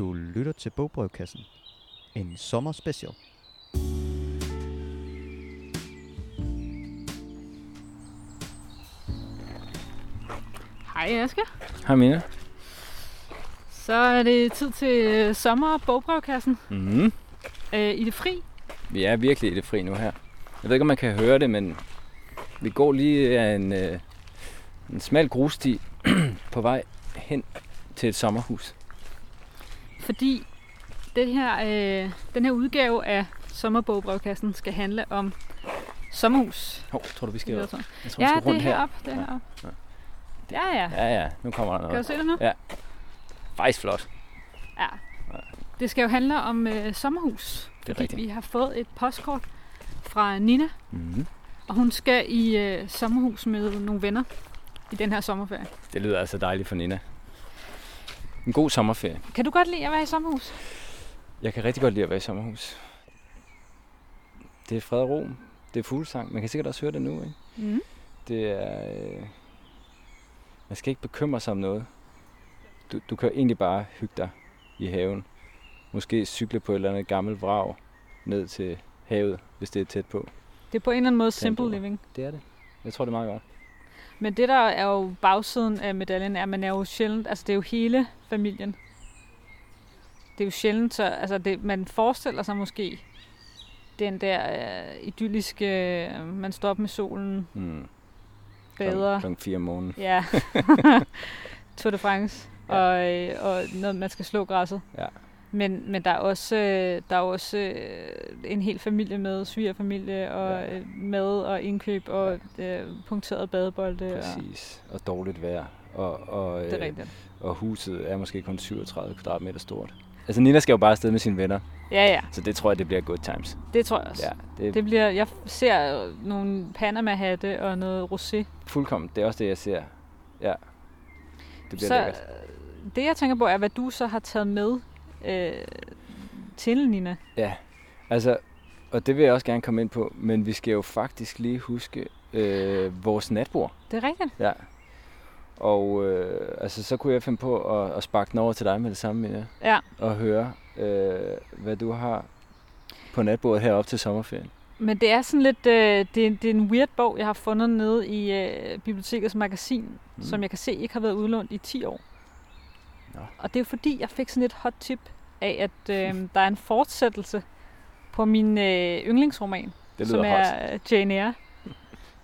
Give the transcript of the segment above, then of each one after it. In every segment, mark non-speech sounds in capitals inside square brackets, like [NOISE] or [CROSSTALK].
Du lytter til Bogbrevkassen. En sommerspecial. Hej Aske. Hej Mina. Så er det tid til øh, sommer- og bogbrevkassen Mm-hmm. øh, i det fri. Vi er virkelig i det fri nu her. Jeg ved ikke, om man kan høre det, men vi går lige af en, øh, en smal grussti [CLEARS THROAT] på vej hen til et sommerhus. Fordi det her, øh, den her udgave af sommerbogbrevkassen skal handle om sommerhus. Hov, tror du, vi skal, Ja, jeg tror tror, vi ja skal det rundt her. heroppe. Det er Ja. heroppe. Ja, ja. Ja, ja, nu kommer der Kan du noget. se det nu? Ja. Faktisk flot. Ja. Det skal jo handle om øh, sommerhus. Det er fordi rigtigt. vi har fået et postkort fra Nina, Mm-hmm. og hun skal i øh, sommerhus med nogle venner i den her sommerferie. Det lyder altså dejligt for Nina. En god sommerferie. Kan du godt lide at være i sommerhus? Jeg kan rigtig godt lide at være i sommerhus. Det er fred og ro. Det er fuglesang. Man kan sikkert også høre det nu, ikke? Mm. Det er... Øh, man skal ikke bekymre sig om noget. Du, du kan egentlig bare hygge dig i haven. Måske cykle på et eller andet gammelt vrag ned til havet, hvis det er tæt på. Det er på en eller anden måde simple living. Det er det. Jeg tror, det er meget godt. Men det der er jo bagsiden af medaljen, er, at man er jo sjældent, altså det er jo hele familien. Det er jo sjældent, så altså det, man forestiller sig måske den der øh, idylliske, øh, man står op med solen, Mm. bader, Klokken 4 om morgenen. ja, [LAUGHS] Tour de France, Ja. og, øh, og noget, man skal slå græsset. Ja. Men, men der er også, øh, der er også øh, en hel familie med, svigerfamilie og Ja. øh, mad og indkøb og øh, punkteret badebolde. Og, Præcis. Og dårligt vejr. Og, og, det er øh, og huset er måske kun 37 kvadratmeter stort. Altså Nina skal jo bare afsted med sine venner, Ja, ja. så det tror jeg, det bliver good times. Det tror jeg også. Ja, det Det bliver, jeg ser nogle Panama-hatte og noget rosé. fuldkommen. Det er også det, jeg ser. Ja. Det bliver Så lækkert. det, jeg tænker på, er, hvad du så har taget med øh, til, Nina. Ja, altså, og det vil jeg også gerne komme ind på, men vi skal jo faktisk lige huske øh, vores natbord. Det er rigtigt. Ja. Og øh, altså, så kunne jeg finde på at, at sparke den over til dig med det samme, Mina, Ja. og høre, øh, hvad du har på natbordet herop til sommerferien. Men det er sådan lidt, øh, det, er, det er en weird bog, jeg har fundet nede i øh, bibliotekets magasin, mm. som jeg kan se ikke har været udlånt i 10 år. Nå. Og det er fordi, jeg fik sådan et hot tip af, at øh, der er en fortsættelse på min øh, yndlingsroman, Det som lyder hot. er øh, Jane Eyre.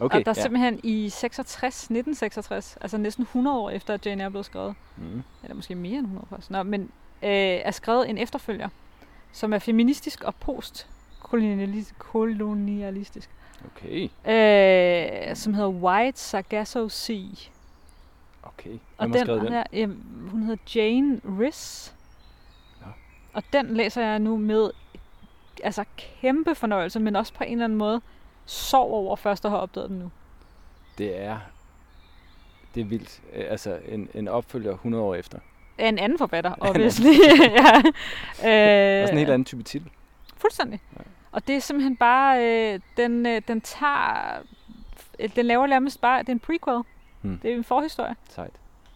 Okay, og der er ja. simpelthen i 66, 1966, altså næsten 100 år efter, at Jane Eyre blev skrevet, Mm. eller måske mere end 100 faktisk, Nå, men øh, er skrevet en efterfølger, som er feministisk og postkolonialistisk, Okay, øh, som hedder White Sargasso Sea. Okay. Og Hvem har den, den? Der, jamen, hun hedder Jane Riss. Nå. Og den læser jeg nu med altså kæmpe fornøjelse, men også på en eller anden måde sov over først at have opdaget den nu. Det er, det er vildt. Øh, Altså, en, en opfølger 100 år efter. En anden forfatter, [LAUGHS] obviously. [LAUGHS] ja. Er øh, sådan en helt anden type titel. Fuldstændig. Ja. Og det er simpelthen bare, øh, den, øh, den tager, øh, den laver nærmest bare, det er en prequel. Hmm. Det er en forhistorie. Sejt.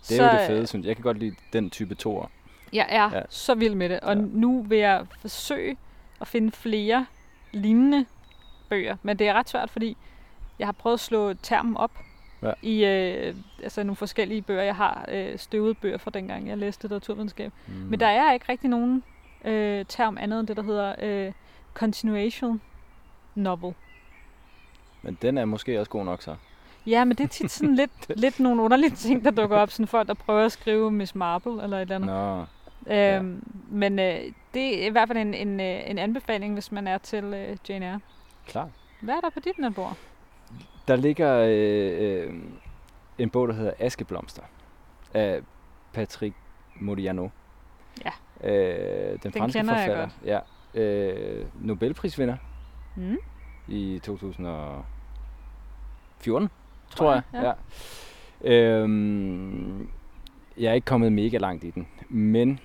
Det er Så, jo det fede, synes jeg. Jeg kan godt lide den type toer. Jeg er Ja. ja. så vild med det, og Ja. nu vil jeg forsøge at finde flere lignende bøger. Men det er ret svært, fordi jeg har prøvet at slå termen op Ja. i øh, altså nogle forskellige bøger. Jeg har øh, støvet bøger fra dengang, jeg læste litteraturvidenskab. Mm. Mm. Men der er ikke rigtig nogen øh, term andet end det, der hedder øh, continuation novel. Men den er måske også god nok så. Ja, men det er tit sådan lidt, [LAUGHS] lidt nogle underlige ting, der dukker op. Sådan folk, der prøver at skrive Miss Marple eller et eller andet. Nå, Øhm, Men øh, det er i hvert fald en, en, øh, en anbefaling, hvis man er til øh, Jane Eyre. klart. Hvad er der på dit natbord? Der ligger øh, øh, en bog, der hedder Askeblomster af Patrick Modiano. Ja. Øh, den, Den franske kender jeg forfatter. Ja. Øh, Nobelprisvinder Mm? i 2014, tror jeg. jeg, ja. Øhm, jeg er ikke kommet mega langt i den, men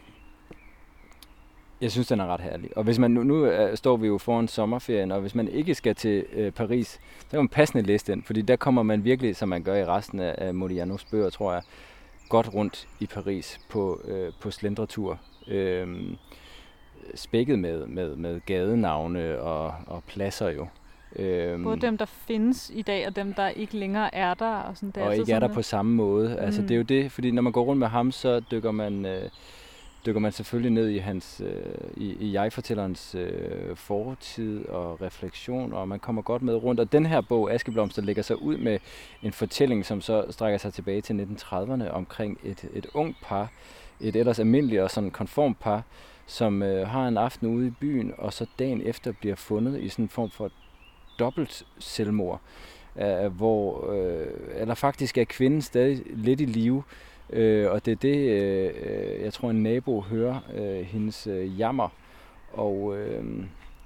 jeg synes, den er ret herlig. Og hvis man nu, nu uh, står vi jo foran sommerferien, og hvis man ikke skal til uh, Paris, så kan man passende læse den, fordi der kommer man virkelig, som man gør i resten af, af Modianos bøger, tror jeg, godt rundt i Paris på, uh, på slendretur øh, spækket med, med, med gadenavne og, og pladser jo. Øhm, Både dem, der findes i dag, og dem, der ikke længere er der. Og, sådan, det er og ikke er der på samme måde. Mm. Altså, det er jo det, fordi når man går rundt med ham, så dykker man, øh, dykker man selvfølgelig ned i hans øh, i, i jeg-fortællerens øh, fortid og refleksion, og man kommer godt med rundt. Og den her bog, Askeblomster, lægger sig ud med en fortælling, som så strækker sig tilbage til 1930'erne omkring et, et ung par, et ellers almindeligt og sådan konformt par, som øh, har en aften ude i byen, og så dagen efter bliver fundet i sådan en form for dobbelt selvmord, øh, hvor, øh, eller faktisk er kvinden stadig lidt i live, øh, og det er det, øh, jeg tror en nabo hører øh, hendes øh, jammer, og, øh,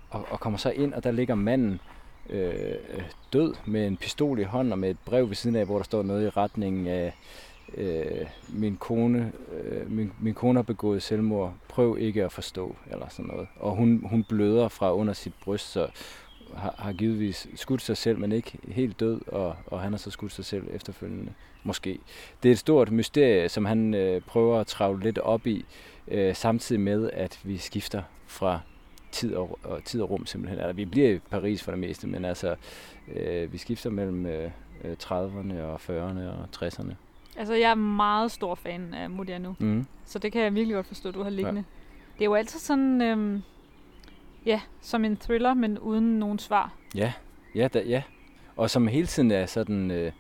og, og kommer så ind, og der ligger manden øh, død med en pistol i hånden og med et brev ved siden af, hvor der står noget i retning af, øh, min kone, øh, min, min kone har begået selvmord, prøv ikke at forstå, eller sådan noget. Og hun, hun bløder fra under sit bryst, så har, har givetvis skudt sig selv, men ikke helt død, og, og han har så skudt sig selv efterfølgende, måske. Det er et stort mysterie, som han øh, prøver at travle lidt op i, øh, samtidig med, at vi skifter fra tid og, og, tid og rum simpelthen. Altså, vi bliver i Paris for det meste, men altså, øh, vi skifter mellem øh, 30'erne øh, og 40'erne og 60'erne. Altså, jeg er meget stor fan af Modiano, mm. så det kan jeg virkelig godt forstå, du har liggende. Ja. Det er jo altid sådan, øhm, ja, som en thriller, men uden nogen svar. Ja, ja, da, ja. Og som hele tiden er sådan, øh,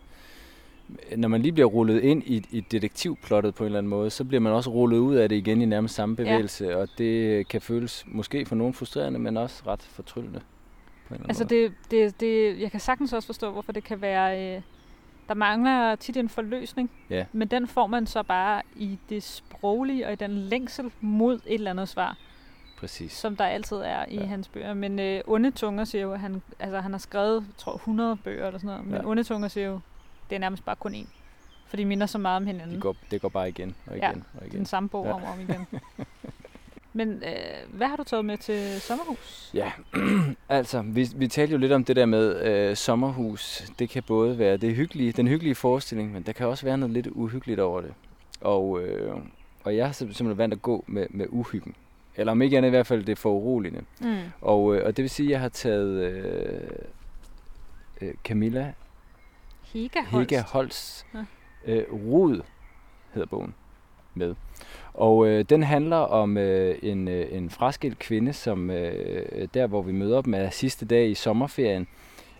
når man lige bliver rullet ind i, i detektivplottet på en eller anden måde, så bliver man også rullet ud af det igen i nærmest samme bevægelse, ja. og det kan føles måske for nogen frustrerende, men også ret fortryllende. På en altså det, det, det, jeg kan sagtens også forstå, hvorfor det kan være... Øh, der mangler tit en forløsning, ja. men den får man så bare i det sproglige og i den længsel mod et eller andet svar. Præcis. Som der altid er i ja. hans bøger. Men øh, Onde Tunger siger jo, at han, altså, han har skrevet, tror 100 bøger eller sådan noget. Men ja. Onde Tunger siger jo, det er nærmest bare kun én. For de minder så meget om hinanden. Det går, det går bare igen og igen ja, og igen. den samme bog ja. om og om igen. [LAUGHS] Men øh, hvad har du taget med til sommerhus? Ja, [CLEARS THROAT] altså, vi, vi talte jo lidt om det der med øh, sommerhus. Det kan både være det hyggelige, den hyggelige forestilling, men der kan også være noget lidt uhyggeligt over det. Og, øh, og jeg har simpelthen valgt at gå med, med uhyggen. Eller om ikke andet i hvert fald det for uroligende. Mm. Og, øh, og det vil sige, at jeg har taget øh, øh, Camilla Higa Holst, Higa Holst ja. øh, Rud hedder bogen med. Og øh, den handler om øh, en, øh, en fraskilt kvinde, som øh, der, hvor vi møder dem, er sidste dag i sommerferien.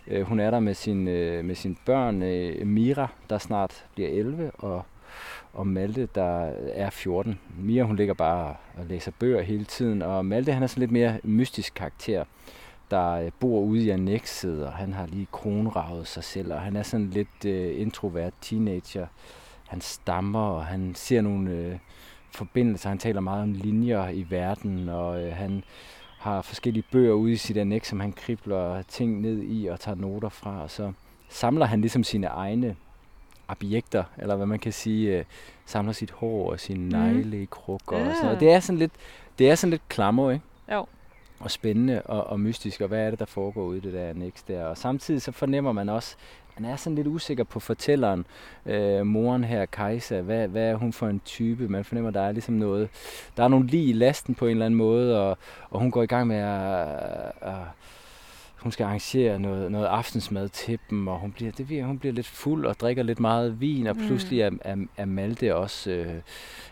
Øh, hun er der med, sin, øh, med sine børn, øh, Mira, der snart bliver 11, og, og Malte, der er 14. Mia, hun ligger bare og læser bøger hele tiden, og Malte, han er sådan lidt mere mystisk karakter der øh, bor ude i annexet, og han har lige kronravet sig selv, og han er sådan lidt øh, introvert teenager. Han stammer, og han ser nogle øh, forbindelser. Han taler meget om linjer i verden, og øh, han har forskellige bøger ude i sit annex, som han kribler ting ned i og tager noter fra, og så samler han ligesom sine egne objekter, eller hvad man kan sige, øh, samler sit hår og sine mm. negle i krukker ja. og sådan noget. Det er sådan lidt, det er sådan lidt klammer, ikke? Jo og spændende og, og mystisk, og hvad er det, der foregår ude i det der annex der. Og samtidig så fornemmer man også, man er sådan lidt usikker på fortælleren, øh, moren her, Kajsa, hvad, hvad er hun for en type? Man fornemmer, der er ligesom noget, der er nogle lige i lasten på en eller anden måde, og, og hun går i gang med at, at hun skal arrangere noget, noget aftensmad til dem, og hun bliver, det bliver, hun bliver lidt fuld og drikker lidt meget vin, og mm. pludselig er, er, er Malte også, øh,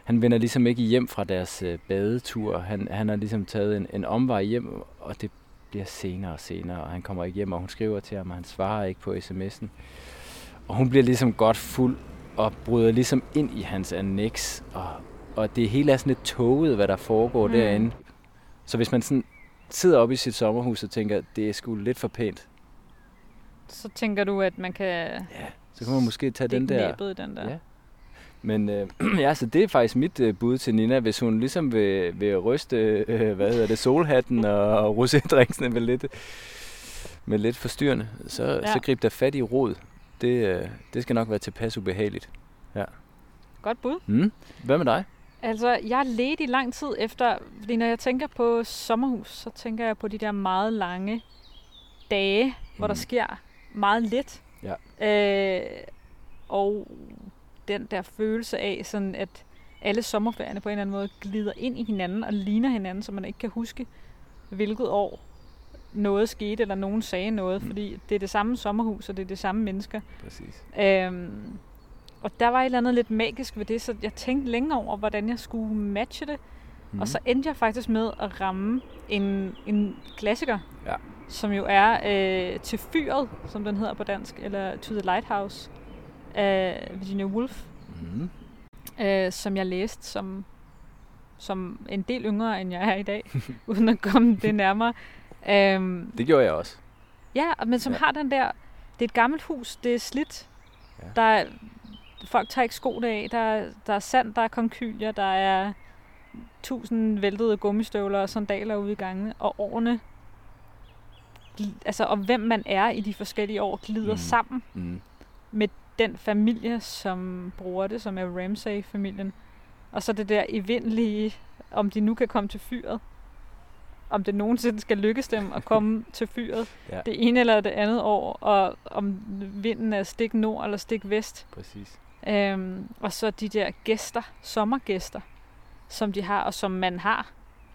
han vender ligesom ikke hjem fra deres øh, badetur. Han, han har ligesom taget en, en omvej hjem, og det bliver senere og senere, og han kommer ikke hjem, og hun skriver til ham, og han svarer ikke på sms'en. Og hun bliver ligesom godt fuld, og bryder ligesom ind i hans annex, og, og det hele er sådan lidt toget, hvad der foregår mm. derinde. Så hvis man sådan sidder oppe i sit sommerhus og tænker, det er sgu lidt for pænt. Så tænker du, at man kan... Ja, så kan man måske tage den der... den der. Ja. Men øh, [CLEARS THROAT] ja, så det er faktisk mit øh, bud til Nina, hvis hun ligesom vil, vil ryste, øh, hvad hedder det, solhatten og, og rosédrinksene med lidt, med lidt forstyrrende, så, ja. så grib der fat i rod. Det, øh, det skal nok være tilpas ubehageligt. Ja. Godt bud. Mm. Hvad med dig? Altså, jeg ledte i lang tid efter, fordi når jeg tænker på sommerhus, så tænker jeg på de der meget lange dage, mm. hvor der mm. sker meget lidt. Ja. Øh, og den der følelse af, sådan at alle sommerferierne på en eller anden måde glider ind i hinanden og ligner hinanden, så man ikke kan huske, hvilket år noget skete, eller nogen sagde noget, Mm. fordi det er det samme sommerhus, og det er det samme mennesker. Præcis. Øhm, og der var et eller andet lidt magisk ved det, så jeg tænkte længe over, hvordan jeg skulle matche det. Mm. Og så endte jeg faktisk med at ramme en, en klassiker, Ja. som jo er øh, Til fyret, som den hedder på dansk, eller To the Lighthouse af Virginia Woolf, Mm. øh, som jeg læste som, som en del yngre, end jeg er i dag, [LAUGHS] uden at komme det nærmere. Øhm, Det gjorde jeg også. Ja, men som Ja. har den der... Det er et gammelt hus, det er slidt. Ja. Der er, folk tager ikke sko af, der, er- der er sand, der er konkylier, der er tusind væltede gummistøvler og sandaler ude i gangen, og årene, altså og hvem man er i de forskellige år, glider mm. sammen Mm. med den familie, som bruger det, som er Ramsay-familien. Og så det der evindelige, om de nu kan komme til fyret. Om det nogensinde skal lykkes dem at komme [LAUGHS] til fyret Ja. det ene eller det andet år, og om vinden er stik nord eller stik vest. Præcis. Øhm, og så de der gæster, sommergæster, som de har, og som man har,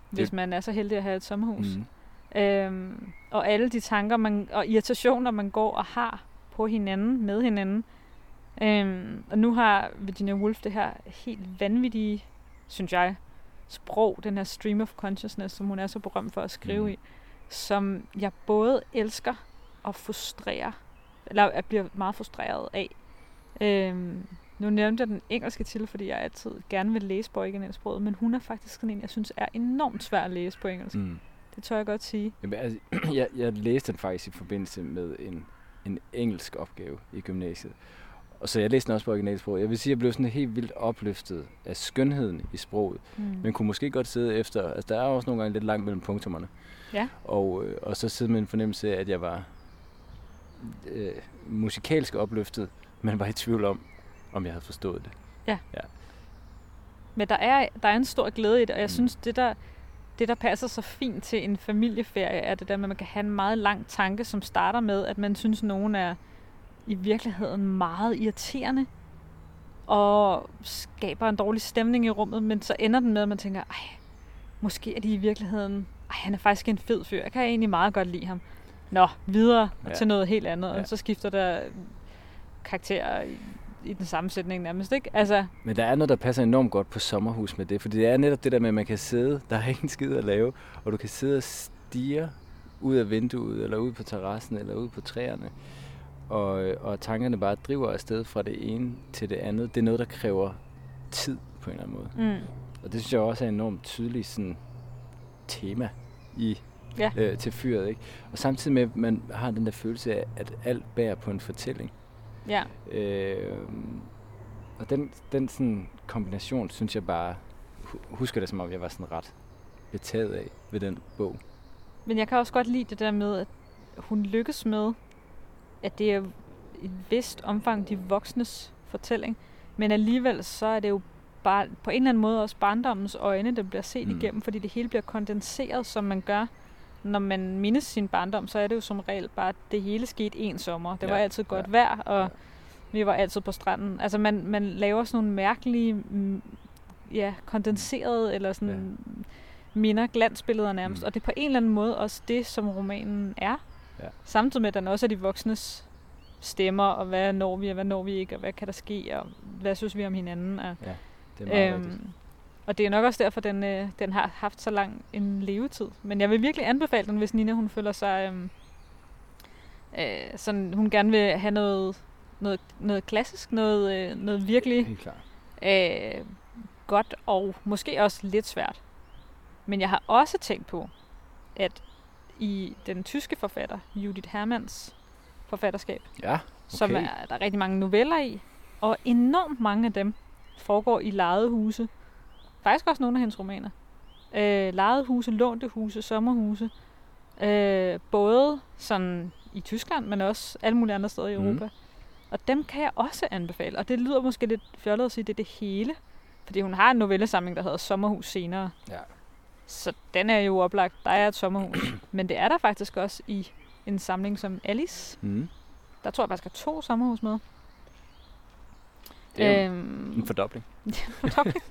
hvis Det- man er så heldig at have et sommerhus. Mm. Øhm, og alle de tanker man, og irritationer, man går og har på hinanden, med hinanden. Øhm, og nu har Virginia Woolf det her helt vanvittige, synes jeg, sprog, den her stream of consciousness, som hun er så berømt for at skrive mm. i, som jeg både elsker og frustrerer, eller jeg bliver meget frustreret af. Øhm, nu nævnte jeg den engelske til, fordi jeg altid gerne vil læse på originalsproget, men hun er faktisk sådan en, jeg synes er enormt svær at læse på engelsk. Mm. Det tør jeg godt sige. Jamen, altså, [CLEARS THROAT] jeg, jeg læste den faktisk i forbindelse med en, en engelsk opgave i gymnasiet. Og så jeg læste den også på originalsproget. Jeg vil sige, at jeg blev sådan helt vildt opløftet af skønheden i sproget. Mm. Men kunne måske godt sidde efter, altså der er også nogle gange lidt langt mellem punktumerne. Ja. Og, øh, og så sidde med en fornemmelse af, at jeg var øh, musikalsk opløftet, men var i tvivl om, om jeg havde forstået det. Men der er, der er en stor glæde i det, og jeg Mm. synes, det der, det der passer så fint til en familieferie, er det der med, at man kan have en meget lang tanke, som starter med, at man synes, at nogen er i virkeligheden meget irriterende, og skaber en dårlig stemning i rummet, men så ender den med, at man tænker, ej, måske er de i virkeligheden, ej, han er faktisk en fed fyr, jeg kan egentlig meget godt lide ham. Nå, videre Ja. ja. til noget helt andet, Ja. og så skifter der karakterer i, den samme sætning nærmest, ikke? Altså, Men der er noget, der passer enormt godt på sommerhus med det, fordi det er netop det der med, at man kan sidde, der er ingen skid at lave, og du kan sidde og stige ud af vinduet, eller ud på terrassen, eller ud på træerne, og, og tankerne bare driver afsted fra det ene til det andet. Det er noget, der kræver tid på en eller anden måde. mm, Og det synes jeg også er enormt tydeligt sådan, tema i Ja. øh, til fyret. Ikke? Og samtidig med, at man har den der følelse af, at alt bærer på en fortælling. Ja. Øh, og den, den sådan kombination, synes jeg bare, hu- husker det som om, jeg var sådan ret betaget af ved den bog. Men jeg kan også godt lide det der med, at hun lykkes med, at det er i et vist omfang de voksnes fortælling, men alligevel så er det jo bare på en eller anden måde også barndommens øjne, der bliver set mm. igennem, fordi det hele bliver kondenseret, som man gør, når man mindes sin barndom, så er det jo som regel bare, at det hele skete en sommer. Det Ja, var altid godt ja, vejr, og ja. vi var altid på stranden. Altså man, man laver sådan nogle mærkelige, mm, ja, kondenserede, eller sådan minder, glansbilleder nærmest. Mm. Og det er på en eller anden måde også det, som romanen er. Ja. Samtidig med, at den også er de voksnes stemmer, og hvad når vi, og hvad når vi ikke, og hvad kan der ske, og hvad synes vi om hinanden. Og, Det er meget øhm, øhm, og det er nok også derfor, den, øh, den har haft så lang en levetid. Men jeg vil virkelig anbefale den, hvis Nina hun føler sig... øhm, øh, sådan, hun gerne vil have noget, noget, noget klassisk, noget, øh, noget virkelig Helt klart. øh, godt og måske også lidt svært. Men jeg har også tænkt på, at i den tyske forfatter, Judith Hermans forfatterskab, Ja, okay. som er, der er rigtig mange noveller i, og enormt mange af dem foregår i lejede huse. Faktisk også nogle af hendes romaner. Øh, lejede huse, lånte huse, sommerhuse. Øh, både sådan i Tyskland, men også alle mulige andre steder i Mhm. Europa. Og dem kan jeg også anbefale. Og det lyder måske lidt fjollet at sige, det er det hele. Fordi hun har en novellesamling, der hedder Sommerhus senere. Ja. Så den er jo oplagt. Der er et sommerhus. [CLEARS THROAT] Men det er der faktisk også i en samling som Alice. Mm. Der tror jeg faktisk, er to sommerhus med. Det er Øhm, En fordobling. [LAUGHS] fordobling.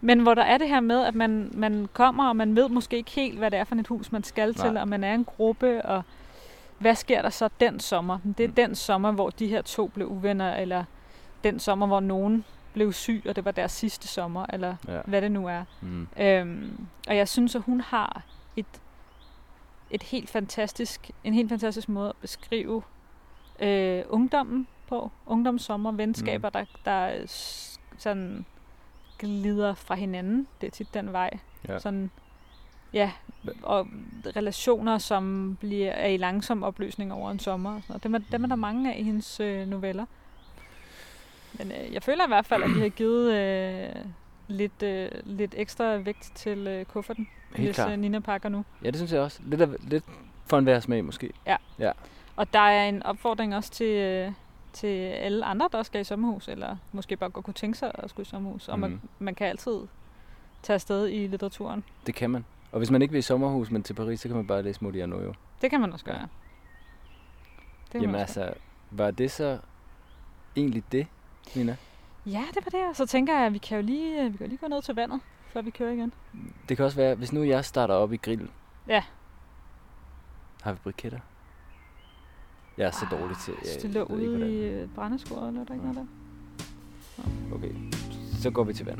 Men hvor der er det her med, at man, man kommer, og man ved måske ikke helt, hvad det er for et hus, man skal Nej. til, og man er en gruppe, og hvad sker der så den sommer? Det er Mm. den sommer, hvor de her to blev uvenner, eller den sommer, hvor nogen blev syg, og det var deres sidste sommer, eller Ja. hvad det nu er. Mm. Øhm, og jeg synes, at hun har et, et helt fantastisk, en helt fantastisk måde at beskrive øh, ungdommen på. Ungdomssommer, venskaber, mm. der, der sådan glider fra hinanden. Det er tit den vej. Ja. Sådan, ja, og relationer, som bliver, er i langsom opløsning over en sommer. Og sådan noget. Dem, er, dem er der mange af i hendes øh, noveller. Men øh, jeg føler i hvert fald, at de har givet øh, lidt, øh, lidt ekstra vægt til øh, kufferten, Helt hvis øh, Nina pakker nu. Ja, det synes jeg også. Lidt, af, lidt for en hver smag måske. Og der er en opfordring også til, øh, til alle andre, der skal i sommerhus, eller måske bare godt kunne tænke sig at skulle i sommerhus. Og man, Mhm. man kan altid tage afsted i litteraturen. Det kan man. Og hvis man ikke vil i sommerhus, men til Paris, så kan man bare læse Modiano jo. Det kan man også gøre. Det Jamen man altså, var det så egentlig det, Nina? gøre. Ja, det var det. Og så tænker jeg, at vi kan jo lige, vi kan jo lige gå ned til vandet, før vi kører igen. Det kan også være, hvis nu jeg starter op i grill. Ja. Har vi briketter? Jeg er så dårlig til... Jeg, Så det lå ikke, ude i øh, brændeskuret, eller der ikke Ja. noget der? Okay, så går vi til vand.